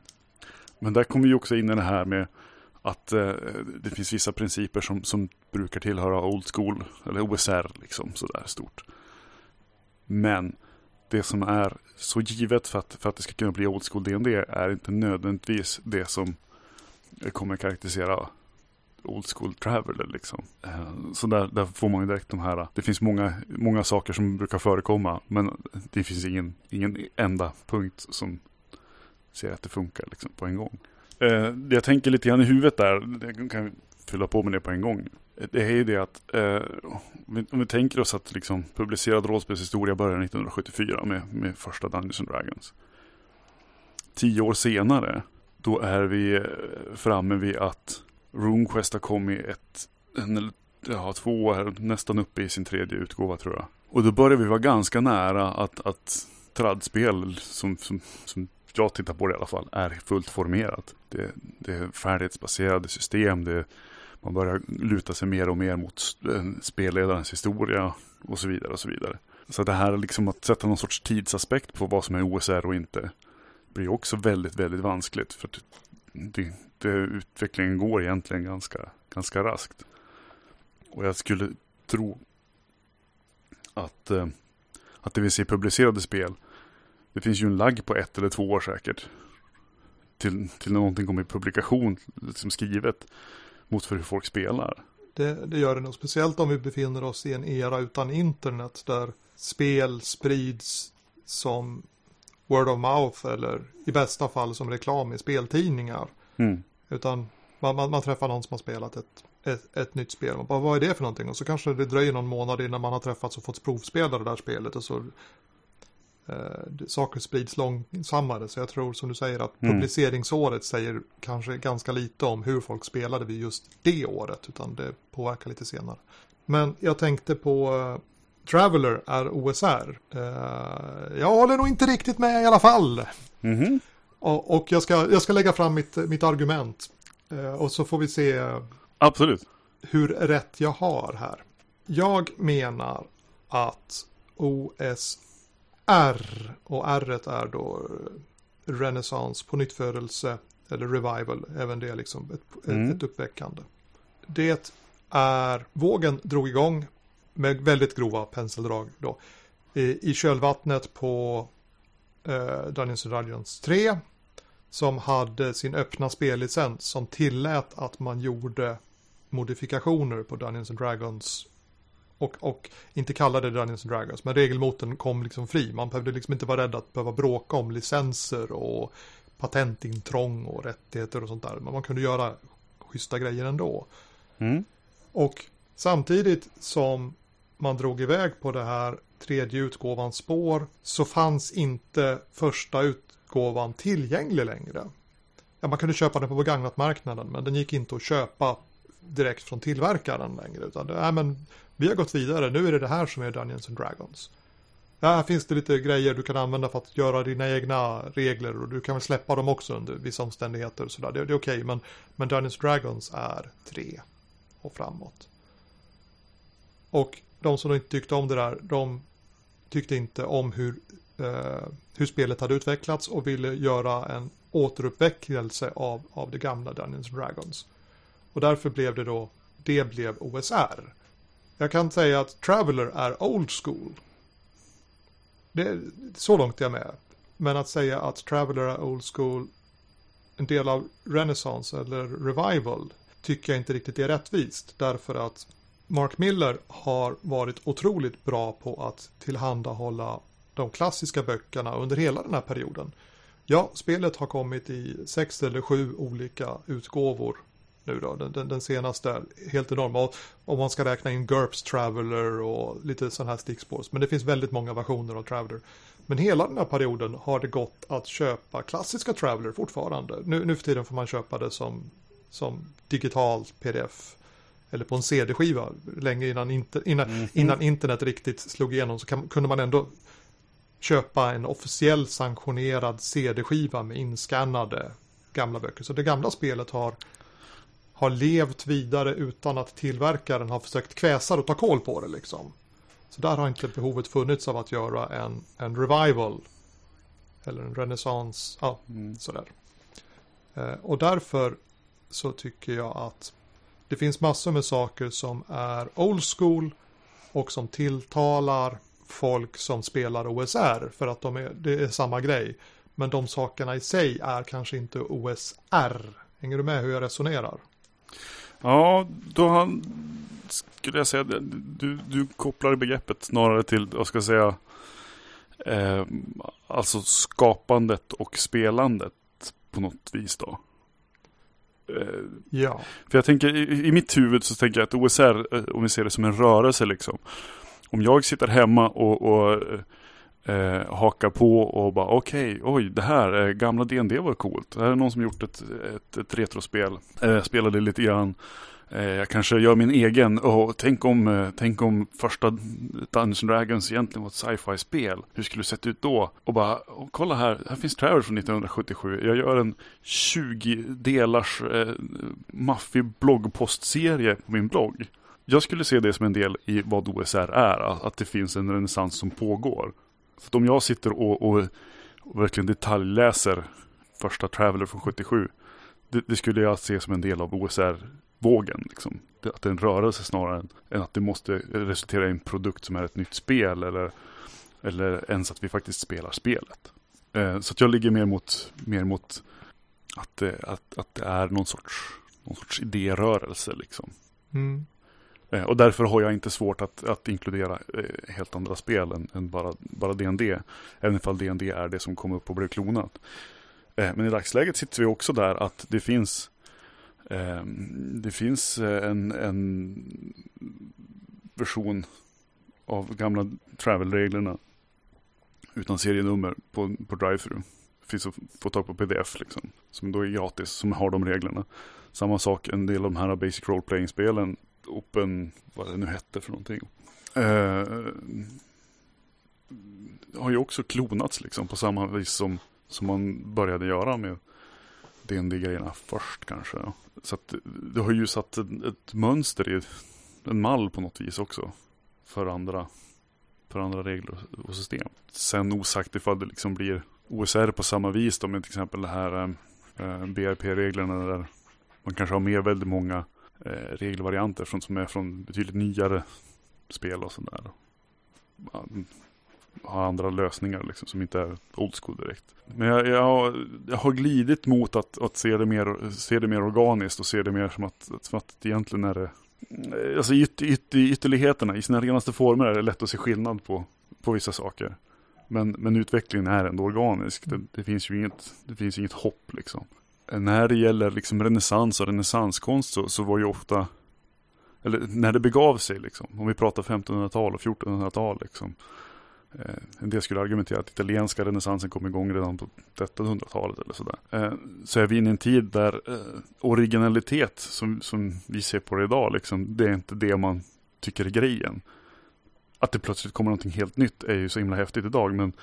Men där kommer ju också in i det här med att eh, det finns vissa principer som, som brukar tillhöra old school, eller OSR liksom sådär stort. Men det som är så givet för att, för att det ska kunna bli old school DND är inte nödvändigtvis det som kommer karaktärisera old school traveler liksom. Eh, så där, där får man ju direkt de här, det finns många, många saker som brukar förekomma men det finns ingen, ingen enda punkt som säger att det funkar liksom på en gång. Det jag tänker lite grann i huvudet där, jag kan fylla på med det på en gång. Det är ju det att eh, om vi tänker oss att liksom, publicerad rollspelshistoria började 1974 med, med första Dungeons and Dragons. Tio år senare, då är vi eh, framme vid att RuneQuest har kommit ett, en, ja, två år, nästan uppe i sin tredje utgåva tror jag. Och då börjar vi vara ganska nära att, att tradspel som, som, som jag tittar på det i alla fall, är fullt formerat. Det, det är färdighetsbaserade system, det, man börjar luta sig mer och mer mot spelledarens historia och så vidare. och Så vidare. Så det här liksom att sätta någon sorts tidsaspekt på vad som är OSR och inte blir också väldigt, väldigt vanskligt. För det, det, utvecklingen går egentligen ganska, ganska raskt. Och jag skulle tro att, eh, att det vi ser publicerade spel det finns ju en lagg på ett eller två år säkert. Till, till någonting kommer i publikation liksom skrivet mot för hur folk spelar. Det, det gör det nog, speciellt om vi befinner oss i en era utan internet där spel sprids som word of mouth eller i bästa fall som reklam i speltidningar. Mm. Utan man, man, man, träffar någon som har spelat ett, ett, ett nytt spel. Man bara, vad är det för någonting? Och så kanske det dröjer någon månad innan man har träffats och fått provspela det där spelet. Och så eh, saker sprids långsammare. Så jag tror som du säger att mm. publiceringsåret säger kanske ganska lite om hur folk spelade vid just det året. Utan det påverkar lite senare. Men jag tänkte på uh, Traveller är OSR. Eh, jag håller nog inte riktigt med i alla fall. Mm och, och jag, ska, jag ska lägga fram mitt, mitt argument. Eh, och så får vi se Absolut. hur rätt jag har här. Jag menar att OSR och R är då renässans, på nyttfödelse eller revival, även det är liksom ett, Mm. ett uppväckande. Det är, vågen drog igång med väldigt grova penseldrag då. I, i kölvattnet på eh, Dungeons and Dragons 3 som hade sin öppna spellicens som tillät att man gjorde modifikationer på Dungeons and Dragons och, och inte kallade det Dungeons and Dragons, men regelmotorn kom liksom fri. Man behövde liksom inte vara rädd att behöva bråka om licenser och patentintrång och rättigheter och sånt där. Men man kunde göra schyssta grejer ändå. Mm. Och samtidigt som man drog iväg på det här tredje utgåvans spår så fanns inte första utgåvan tillgänglig längre. Ja, man kunde köpa den på begagnatmarknaden men den gick inte att köpa direkt från tillverkaren längre. Utan det, äh, men vi har gått vidare, nu är det det här som är Dungeons and Dragons. Här finns det lite grejer du kan använda för att göra dina egna regler och du kan väl släppa dem också under vissa omständigheter. och sådär. Det, det är okej, men, men Dungeons and Dragons är tre och framåt. Och de som inte tyckte om det där, de tyckte inte om hur, eh, hur spelet hade utvecklats och ville göra en återuppväckelse av, av det gamla Dungeons and Dragons. Och därför blev det då, det blev OSR. Jag kan säga att Traveller är old school. Det, så långt är jag med. Men att säga att Traveller är old school, en del av Renaissance eller Revival, tycker jag inte riktigt är rättvist. Därför att Mark Miller har varit otroligt bra på att tillhandahålla de klassiska böckerna under hela den här perioden. Ja, spelet har kommit i sex eller sju olika utgåvor nu då. Den, den, den senaste helt enorm. Och om man ska räkna in GURPS Traveller och lite sådana här stickspårs. Men det finns väldigt många versioner av Traveller. Men hela den här perioden har det gått att köpa klassiska Traveller fortfarande. Nu, nu för tiden får man köpa det som, som digital pdf. Eller på en CD-skiva. Länge innan, inte, innan, Mhm. innan internet riktigt slog igenom så kan, kunde man ändå köpa en officiell sanktionerad CD-skiva med inskannade gamla böcker. Så det gamla spelet har, har levt vidare utan att tillverkaren har försökt kväsa och ta koll på det liksom. Så där har inte behovet funnits av att göra en, en revival. Eller en renässans, ja, Mm. sådär. Eh, och därför så tycker jag att det finns massor med saker som är old school och som tilltalar folk som spelar OSR för att de är, det är samma grej. Men de sakerna i sig är kanske inte OSR. Hänger du med hur jag resonerar? Ja, då han, skulle jag säga, du, du kopplar begreppet snarare till, vad ska jag säga, eh, alltså skapandet och spelandet på något vis då. Eh, Ja. för jag tänker, i, i mitt huvud så tänker jag att OSR, eh, om vi ser det som en rörelse liksom. Om jag sitter hemma och, och eh, hakar på och bara okej, oj, det här, eh, gamla D&D var coolt. Det här är någon som gjort ett, ett, ett retrospel. Eh, spelade lite grann. Eh, jag kanske gör min egen. Oh, tänk, om, eh, tänk om första Dungeons Dragons egentligen var ett sci-fi-spel. Hur skulle det sett ut då? Och bara, oh, kolla här, här finns Travel från 1977. Jag gör en 20-delars eh, maffig bloggpostserie på min blogg. Jag skulle se det som en del i vad OSR är, att det finns en renässans som pågår. För om jag sitter och, och, och verkligen detaljläser första Traveller från 77, det, det skulle jag se som en del av OSR-vågen. Liksom. Att det är en rörelse snarare än, än att det måste resultera i en produkt som är ett nytt spel eller, eller ens att vi faktiskt spelar spelet. Eh, så att jag ligger mer mot, mer mot att, det, att, att det är någon sorts, någon sorts idérörelse. Liksom. Mm. Eh, Och därför har jag inte svårt att, att inkludera eh, helt andra spel än, än bara, bara D&D. Även ifall D&D är det som kom upp och blev klonat. Eh, Men i dagsläget sitter vi också där att det finns eh, Det finns eh, en, en version av gamla travel-reglerna utan serienummer på, på drive-thru. Finns att få tag på pdf liksom. Som då är gratis, som har de reglerna. Samma sak, en del av de här basic role-playing-spelen Open, vad det nu hette för någonting. Eh, har ju också klonats liksom på samma vis som, som man började göra med D&D-grejerna först kanske. Så att det har ju satt ett, ett mönster i en mall på något vis också. För andra, för andra regler och system. Sen osagt ifall det liksom blir OSR på samma vis då med till exempel det här eh, BRP-reglerna där man kanske har med väldigt många eh, regelvarianter från, som är från betydligt nyare spel och sådär. Mm, har andra lösningar liksom, som inte är old school direkt. Men jag, jag, jag har glidit mot att, att se, det mer, se det mer organiskt och se det mer som att, som att egentligen är det Alltså yt, yt, ytterligheterna, i sina renaste former är det lätt att se skillnad på, på vissa saker. Men, men utvecklingen är ändå organisk. Det, det, finns ju inget, det finns inget hopp liksom. När det gäller liksom renässans och renässanskonst så, så var ju ofta eller när det begav sig liksom. Om vi pratar 1500-tal och 1400-tal liksom. Eh, en del skulle argumentera att italienska renässansen kom igång redan på 1300-talet eller sådär. Eh, så är vi inne i en tid där eh, originalitet som, som vi ser på det idag, liksom, det är inte det man tycker är grejen. Att det plötsligt kommer någonting helt nytt är ju så himla häftigt idag, men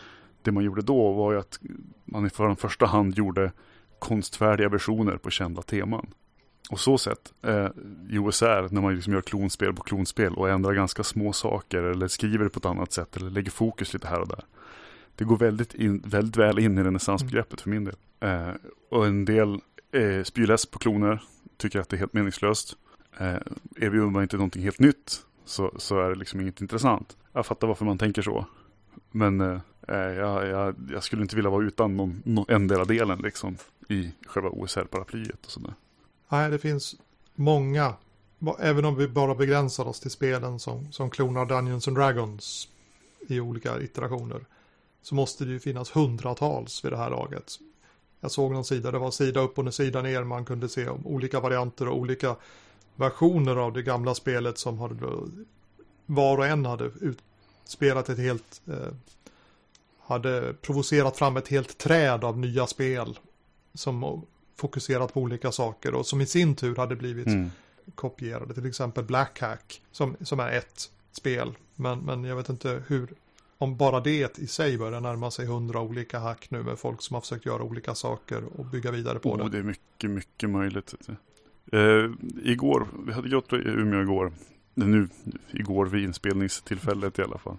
det man gjorde då var ju att man i första hand gjorde konstfärdiga versioner på kända teman. Och så sett, eh, i OSR när man liksom gör klonspel på klonspel och ändrar ganska små saker eller skriver på ett annat sätt eller lägger fokus lite här och där. Det går väldigt, in, väldigt väl in i renässansbegreppet för min del. Eh, och en del eh, spyläs på kloner tycker att det är helt meningslöst. Eh, erbjuder man inte någonting helt nytt så, så är det liksom inget intressant. Jag fattar varför man tänker så. Men eh Eh, jag, jag, jag, skulle inte vilja vara utan någon, någon endera delen liksom i själva OSR-paraplyet och sådär. Nej, det finns många. Även om vi bara begränsar oss till spelen som, som klonar Dungeons and Dragons i olika iterationer. Så måste det ju finnas hundratals vid det här laget. Jag såg någon sida, det var sida upp och en sida ner. Man kunde se om olika varianter och olika versioner av det gamla spelet som hade var och en hade utspelat ett helt eh, hade provocerat fram ett helt träd av nya spel som fokuserat på olika saker och som i sin tur hade blivit mm. kopierade. Till exempel Black Hack som, som är ett spel. Men, men jag vet inte hur, om bara det i sig börjar närma sig hundra olika hack nu med folk som har försökt göra olika saker och bygga vidare på oh, det. Det är mycket, mycket möjligt. Uh, igår, vi hade gått i Umeå igår. Nu, igår vid inspelningstillfället i alla fall.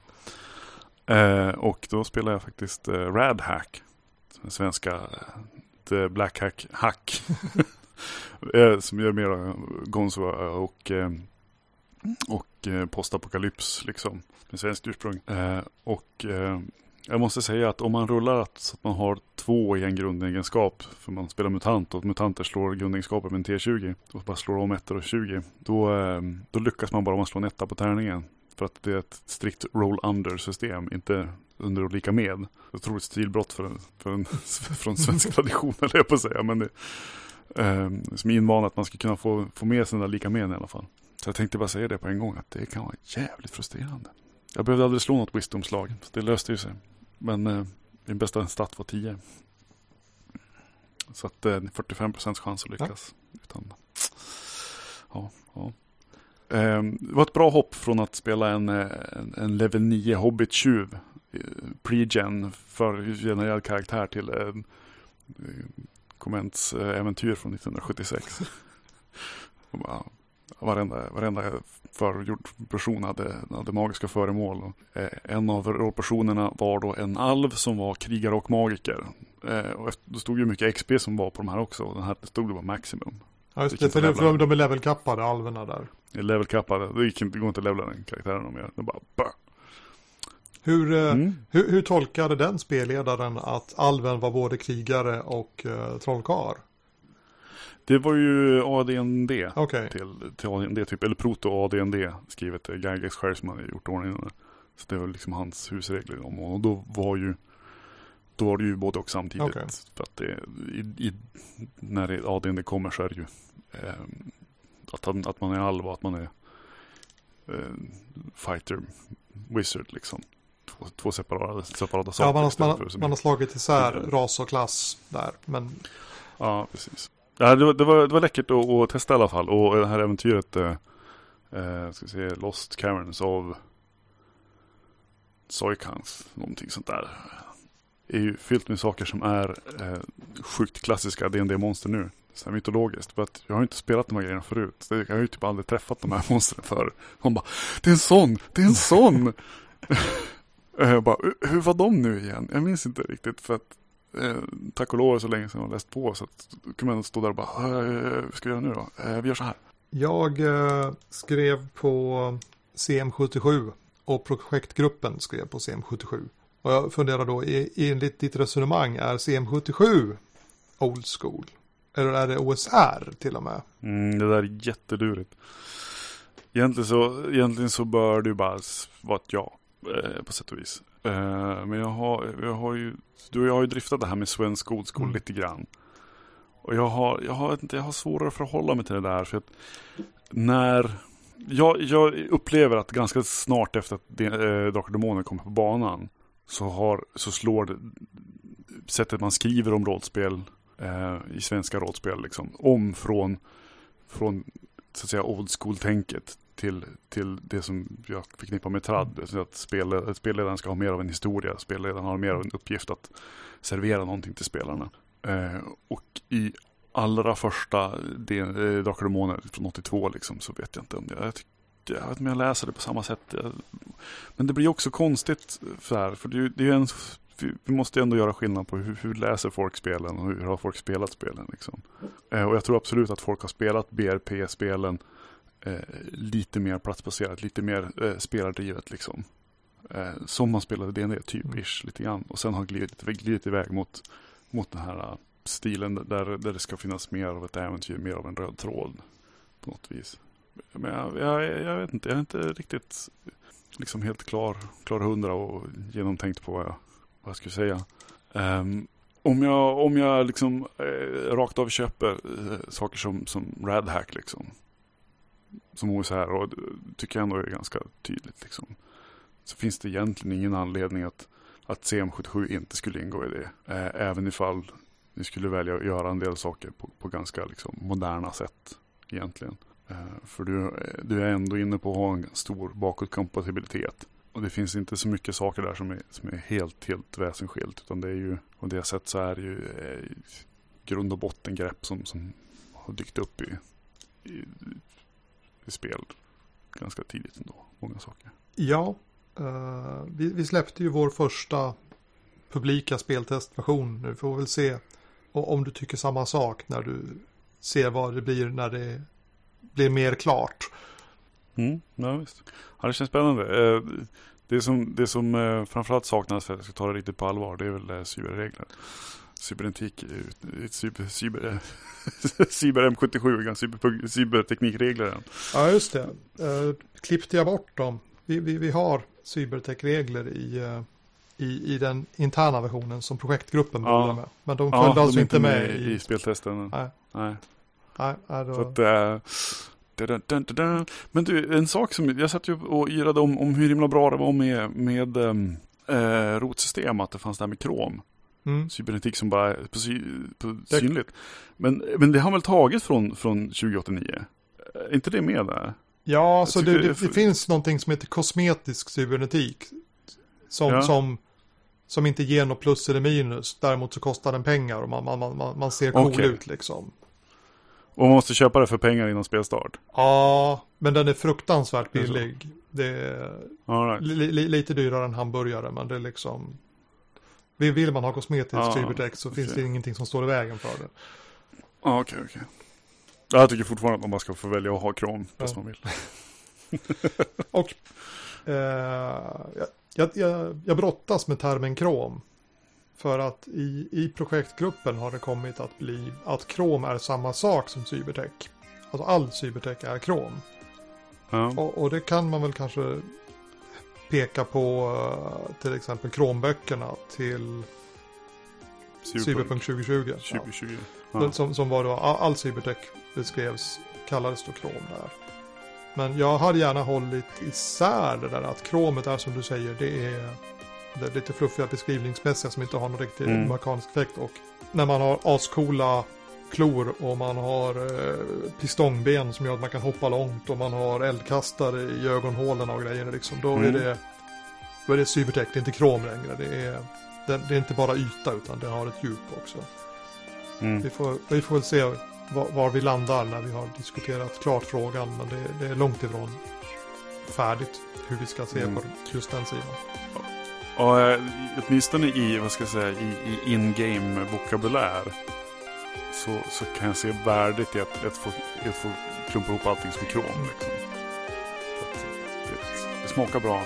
Eh, och då spelade jag faktiskt eh, Rad Hack. Svenska Eh, Black Hack Hack. Eh, som gör mera Gonzo eh, och, eh, och eh, postapokalyps liksom. Med svenskt ursprung. Eh, och jag måste säga att om man rullar så att man har två i en grundegenskap, för man spelar mutant och mutanter slår grundegenskapen med en T20 och bara slår om ettor och 20, då, då lyckas man bara om man slår en etta på tärningen. För att det är ett strikt roll-under system, inte under och lika med. Otroligt stilbrott för en, för en, från svensk tradition, eller jag på att säga. Men det, eh, som invana att man ska kunna få, få med där lika med i alla fall. Så jag tänkte bara säga det på en gång, att det kan vara jävligt frustrerande. Jag behövde aldrig slå något wisdomslag, så det löste ju sig. Men eh, min bästa stat var 10. Så att eh, 45% chans att lyckas. Ja. Utan, ja, ja. Ehm, det var ett bra hopp från att spela en, eh, en, en level 9 Hobbit-tjuv. Eh, pre-gen för genererad karaktär till eh, en Comments äventyr från 1976. varenda, varenda förgjord person hade, hade magiska föremål. Och, en av rollpersonerna var då en alv som var krigare och magiker. och det stod ju mycket XP som var på de här också. Och den här stod det var maximum. Ja, just det, för, för de är levelkappade, alverna där. Är levelkappade, det, det går inte att levla den karaktären mer. Det bara bö. Hur, eh, mm. hur, hur tolkade den spelledaren att alven var både krigare och uh, trollkar? Det var ju ADND okay. till, till ADND, typ, eller proto-ADND skrivet Gygax själv som hade gjort ordningen. Så det var liksom hans husregler om och då var ju då var det ju både och samtidigt. Okay. För att det, i, i, när ADND kommer så är det ju eh, att, att man är och att man är eh, fighter wizard liksom. Två, två separata, separata saker. Ja, man har, man, man har slagit isär mm. ras och klass där. Men... Ja, precis. Ja, det, var, det, var, det var läckert att, att, testa i alla fall. Och det här äventyret, eh, eh ska vi se, Lost Caverns av Soykans, någonting sånt där är ju fyllt med saker som är eh, sjukt klassiska dd monster nu. Så här mytologiskt. För att jag har ju inte spelat de här grejerna förut. Jag har ju typ aldrig träffat de här monstren förr. Hon bara, det är en sån, det är en sån! Eh, jag bara, hur var de nu igen? Jag minns inte riktigt för att eh, tack och lov så länge sedan jag har läst på så att då kunde man stå där och bara, eh, vad ska vi göra nu då? Eh, vi gör så här. Jag eh, skrev på CM77 och projektgruppen skrev på CM77. Och jag funderar då, enligt ditt resonemang, är CM77 old school? Eller är det OSR till och med? Mm, det där är jättelurigt. Egentligen så, egentligen så bör det ju bara vara ett ja, eh, på sätt och vis. Eh, men jag har, jag har ju, du och jag har ju driftat det här med svensk old school mm. lite grann. Och jag har, jag, har, jag har svårare att förhålla mig till det där. För att när jag, jag upplever att ganska snart efter att eh, Drakar Demoner kommer på banan så, har, så slår det sättet man skriver om rollspel eh, i svenska rollspel liksom, om från, från så att säga old school-tänket till, till det som jag förknippar med trad. Mm. Att spel, spelledaren ska ha mer av en historia. Spelledaren har mer av en uppgift att servera någonting till spelarna. Eh, och i allra första eh, Drakar och Demoner från 82 liksom, så vet jag inte om det. Jag, tycker, jag vet inte om jag läser det på samma sätt. Men det blir också konstigt så här, för det, det är en, vi måste ändå göra skillnad på hur, hur läser folk spelen och hur har folk spelat spelen. Liksom. Eh, och jag tror absolut att folk har spelat BRP-spelen eh, lite mer platsbaserat, lite mer eh, spelardrivet liksom. Eh, som man spelade D&D typ-ish lite grann. Och sen har glidit, glidit iväg mot, mot den här stilen där, där det ska finnas mer av ett äventyr, mer av en röd tråd på något vis. Men jag, jag, jag vet inte, jag är inte riktigt liksom helt klar, klar hundra och genomtänkt på vad jag, vad jag skulle säga. Um, om jag, om jag liksom eh, rakt av köper eh, saker som, som Radhack liksom. Som OSR och tycker jag ändå är ganska tydligt liksom. Så finns det egentligen ingen anledning att, att CM77 inte skulle ingå i det. Eh, även ifall ni skulle välja att göra en del saker på, på ganska liksom, moderna sätt egentligen. Eh, för du, eh, du är ändå inne på att ha en stor bakåtkompatibilitet. Och det finns inte så mycket saker där som är, som är helt, helt väsensskilt. Utan det är ju, på det sätt så är det ju eh, grund och botten grepp som, som har dykt upp i, i, i spel ganska tidigt ändå. Många saker. Ja, eh, vi, vi, släppte ju vår första publika speltestversion. Nu får vi väl se och om du tycker samma sak när du ser vad det blir när det blir mer klart. Mm, ja, visst. Ja, det känns spännande. Eh, det som, det som eh, framförallt saknas för att jag ska ta det riktigt på allvar det är väl eh, cyberregler. Cyberentik, cyber, cyber, cyber M77, cyber, cyberteknikregler. Ja, just det. klippte jag bort dem. Vi, vi, vi har cybertekregler i i, i den interna versionen som projektgruppen började ja. med. Men de följde ja, alltså de inte, inte med, med i, i speltesten. Nej. Nej. Nej, nej då... Så att, äh, Men du, en sak som jag satt ju och yrade om, om hur himla bra det var med, med äh, rotsystem, att det fanns det här med krom. Mm. Cybernetik som bara är på, sy, på synligt. Men, men det har väl tagit från, från 2089? Är inte det med där? Ja, så det, det, det, finns någonting som heter kosmetisk cybernetik. Som, ja. som som inte ger något plus eller minus. Däremot så kostar den pengar och man, man, man, man ser cool okay. ut liksom. Och man måste köpa det för pengar innan spelstart? Ja, men den är fruktansvärt billig. Det är right. li, li, lite dyrare än hamburgare, men det är liksom... Vill man ha kosmetisk ah, så okay. finns det ingenting som står i vägen för det. Ja, okej, okej. Jag tycker fortfarande att man bara ska få välja att ha krom, fast ja. man vill. och eh, jag, jag, jag brottas med termen krom. För att i, i projektgruppen har det kommit att bli att krom är samma sak som cybertech. Alltså all cybertech är krom. Ja. Och, och, det kan man väl kanske peka på eh, till exempel kromböckerna till Cyberpunk 2020. 2020. Ja. Som, som var då all cybertech beskrevs kallades då krom där. Men jag hade gärna hållit isär det där att kromet är som du säger, det är det lite fluffiga beskrivningsmässiga som inte har någon riktig mm. mekanisk effekt. Och när man har ascoola klor och man har eh, pistongben som gör att man kan hoppa långt och man har eldkastare i ögonhålorna och grejer liksom. Då mm. är det då är det cybertech, det är inte krom längre. Det är, det, det är inte bara yta utan det har ett djup också. Mm. Vi, får, vi får väl se var, var, vi landar när vi har diskuterat klart frågan. Men det, det är långt ifrån färdigt hur vi ska se mm. på just den sidan. Och eh, åtminstone i, vad ska jag säga, i, i in-game vokabulär så, så kan jag se värdet i att, att, få, att få klumpa ihop allting som krom. Liksom. Det, det, smakar bra.